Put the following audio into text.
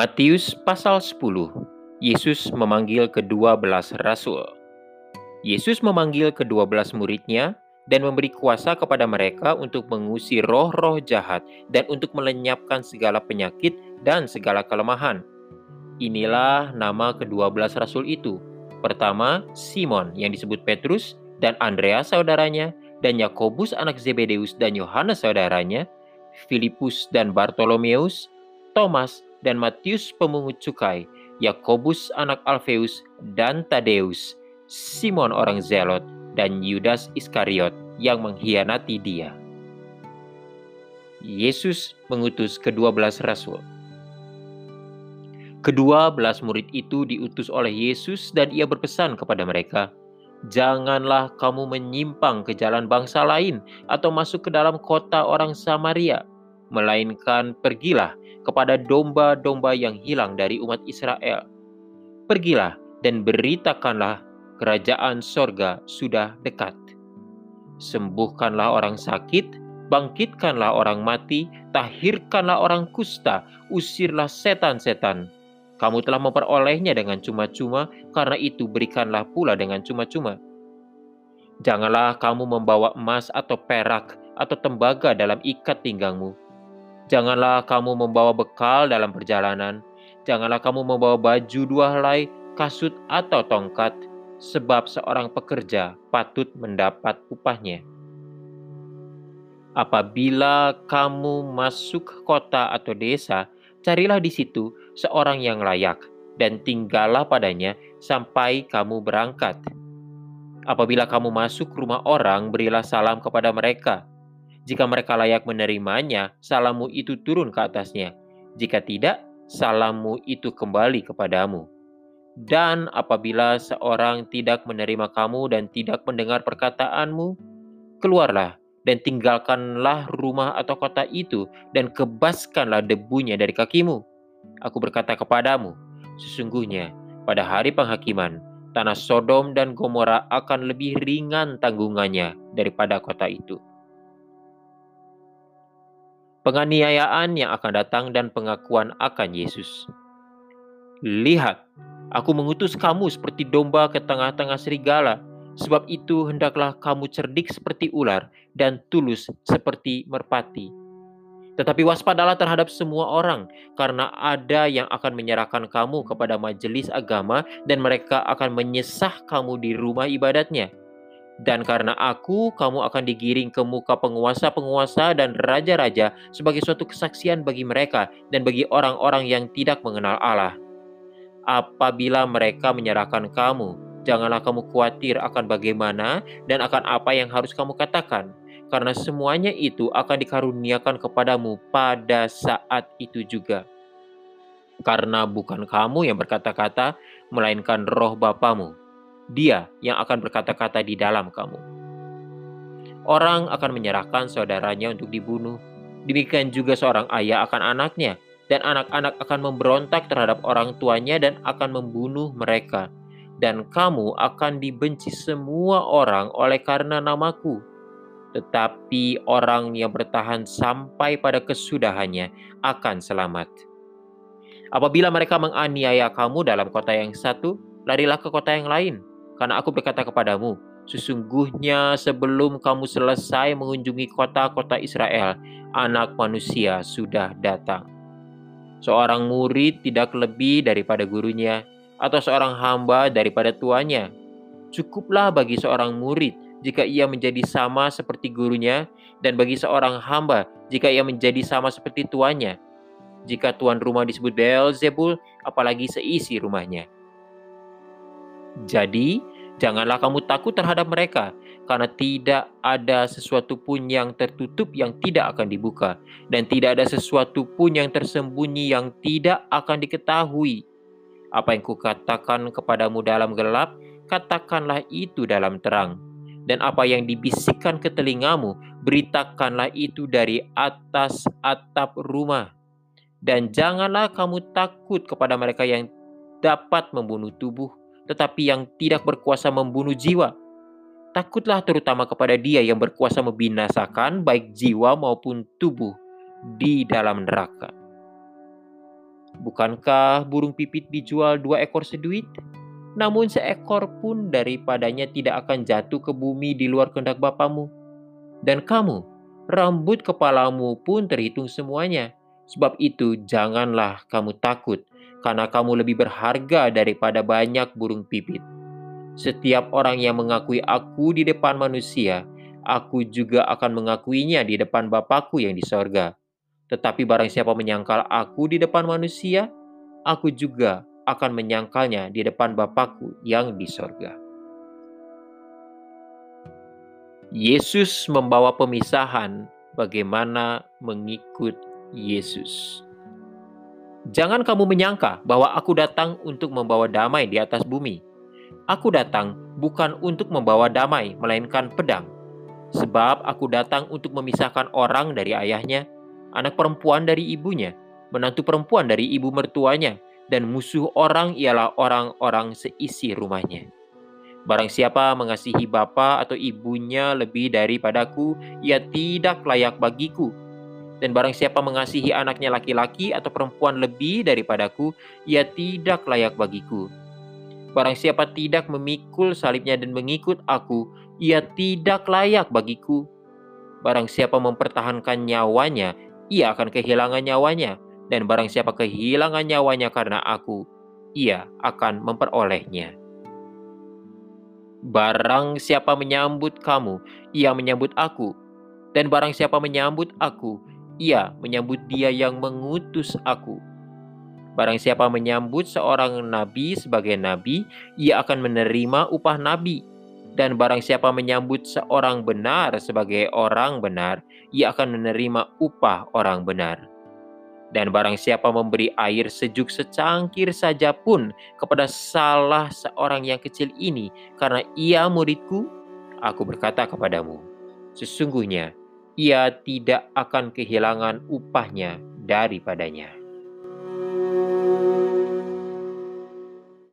Matius pasal 10 Yesus memanggil kedua belas rasul Yesus memanggil kedua belas muridnya dan memberi kuasa kepada mereka untuk mengusir roh-roh jahat dan untuk melenyapkan segala penyakit dan segala kelemahan. Inilah nama kedua belas rasul itu. Pertama, Simon yang disebut Petrus dan Andreas saudaranya, dan Yakobus anak Zebedeus dan Yohanes saudaranya, Filipus dan Bartolomeus, Thomas dan Matius pemungut cukai, Yakobus anak Alfeus dan Tadeus, Simon orang Zelot, dan Yudas Iskariot yang mengkhianati dia. Yesus mengutus kedua belas rasul. Kedua belas murid itu diutus oleh Yesus dan ia berpesan kepada mereka, Janganlah kamu menyimpang ke jalan bangsa lain atau masuk ke dalam kota orang Samaria, melainkan pergilah kepada domba-domba yang hilang dari umat Israel. Pergilah dan beritakanlah kerajaan sorga sudah dekat. Sembuhkanlah orang sakit, bangkitkanlah orang mati, tahirkanlah orang kusta, usirlah setan-setan. Kamu telah memperolehnya dengan cuma-cuma, karena itu berikanlah pula dengan cuma-cuma. Janganlah kamu membawa emas atau perak atau tembaga dalam ikat pinggangmu, Janganlah kamu membawa bekal dalam perjalanan. Janganlah kamu membawa baju dua helai, kasut atau tongkat, sebab seorang pekerja patut mendapat upahnya. Apabila kamu masuk kota atau desa, carilah di situ seorang yang layak dan tinggallah padanya sampai kamu berangkat. Apabila kamu masuk rumah orang, berilah salam kepada mereka jika mereka layak menerimanya, salammu itu turun ke atasnya. Jika tidak, salammu itu kembali kepadamu. Dan apabila seorang tidak menerima kamu dan tidak mendengar perkataanmu, keluarlah dan tinggalkanlah rumah atau kota itu dan kebaskanlah debunya dari kakimu. Aku berkata kepadamu, sesungguhnya pada hari penghakiman, tanah Sodom dan Gomora akan lebih ringan tanggungannya daripada kota itu penganiayaan yang akan datang dan pengakuan akan Yesus. Lihat, aku mengutus kamu seperti domba ke tengah-tengah serigala. Sebab itu hendaklah kamu cerdik seperti ular dan tulus seperti merpati. Tetapi waspadalah terhadap semua orang, karena ada yang akan menyerahkan kamu kepada majelis agama, dan mereka akan menyesah kamu di rumah ibadatnya dan karena aku, kamu akan digiring ke muka penguasa-penguasa dan raja-raja sebagai suatu kesaksian bagi mereka dan bagi orang-orang yang tidak mengenal Allah. Apabila mereka menyerahkan kamu, janganlah kamu khawatir akan bagaimana dan akan apa yang harus kamu katakan, karena semuanya itu akan dikaruniakan kepadamu pada saat itu juga. Karena bukan kamu yang berkata-kata, melainkan roh Bapamu dia yang akan berkata-kata di dalam kamu. Orang akan menyerahkan saudaranya untuk dibunuh. Demikian juga seorang ayah akan anaknya, dan anak-anak akan memberontak terhadap orang tuanya dan akan membunuh mereka. Dan kamu akan dibenci semua orang oleh karena namaku. Tetapi orang yang bertahan sampai pada kesudahannya akan selamat. Apabila mereka menganiaya kamu dalam kota yang satu, larilah ke kota yang lain karena aku berkata kepadamu, sesungguhnya sebelum kamu selesai mengunjungi kota-kota Israel, anak manusia sudah datang. Seorang murid tidak lebih daripada gurunya, atau seorang hamba daripada tuannya. Cukuplah bagi seorang murid jika ia menjadi sama seperti gurunya, dan bagi seorang hamba jika ia menjadi sama seperti tuannya. Jika tuan rumah disebut Beelzebul, apalagi seisi rumahnya. Jadi, janganlah kamu takut terhadap mereka, karena tidak ada sesuatu pun yang tertutup yang tidak akan dibuka, dan tidak ada sesuatu pun yang tersembunyi yang tidak akan diketahui. Apa yang kukatakan kepadamu dalam gelap, katakanlah itu dalam terang. Dan apa yang dibisikkan ke telingamu, beritakanlah itu dari atas atap rumah. Dan janganlah kamu takut kepada mereka yang dapat membunuh tubuh, tetapi yang tidak berkuasa membunuh jiwa. Takutlah terutama kepada Dia yang berkuasa membinasakan baik jiwa maupun tubuh di dalam neraka. Bukankah burung pipit dijual dua ekor seduit? Namun seekor pun daripadanya tidak akan jatuh ke bumi di luar kehendak Bapamu. Dan kamu, rambut kepalamu pun terhitung semuanya. Sebab itu janganlah kamu takut, karena kamu lebih berharga daripada banyak burung pipit. Setiap orang yang mengakui aku di depan manusia, aku juga akan mengakuinya di depan Bapakku yang di sorga. Tetapi barang siapa menyangkal aku di depan manusia, aku juga akan menyangkalnya di depan Bapakku yang di sorga. Yesus membawa pemisahan bagaimana mengikut Yesus. Jangan kamu menyangka bahwa aku datang untuk membawa damai di atas bumi. Aku datang bukan untuk membawa damai, melainkan pedang. Sebab aku datang untuk memisahkan orang dari ayahnya, anak perempuan dari ibunya, menantu perempuan dari ibu mertuanya, dan musuh orang ialah orang-orang seisi rumahnya. Barang siapa mengasihi bapa atau ibunya lebih daripadaku, ia tidak layak bagiku. Dan barang siapa mengasihi anaknya laki-laki atau perempuan lebih daripadaku, ia tidak layak bagiku. Barang siapa tidak memikul salibnya dan mengikut aku, ia tidak layak bagiku. Barang siapa mempertahankan nyawanya, ia akan kehilangan nyawanya, dan barang siapa kehilangan nyawanya karena aku, ia akan memperolehnya. Barang siapa menyambut kamu, ia menyambut aku, dan barang siapa menyambut aku, ia menyambut dia yang mengutus aku. Barang siapa menyambut seorang nabi sebagai nabi, ia akan menerima upah nabi dan barang siapa menyambut seorang benar sebagai orang benar, ia akan menerima upah orang benar. Dan barang siapa memberi air sejuk secangkir saja pun kepada salah seorang yang kecil ini, karena ia muridku, aku berkata kepadamu, sesungguhnya ia tidak akan kehilangan upahnya daripadanya.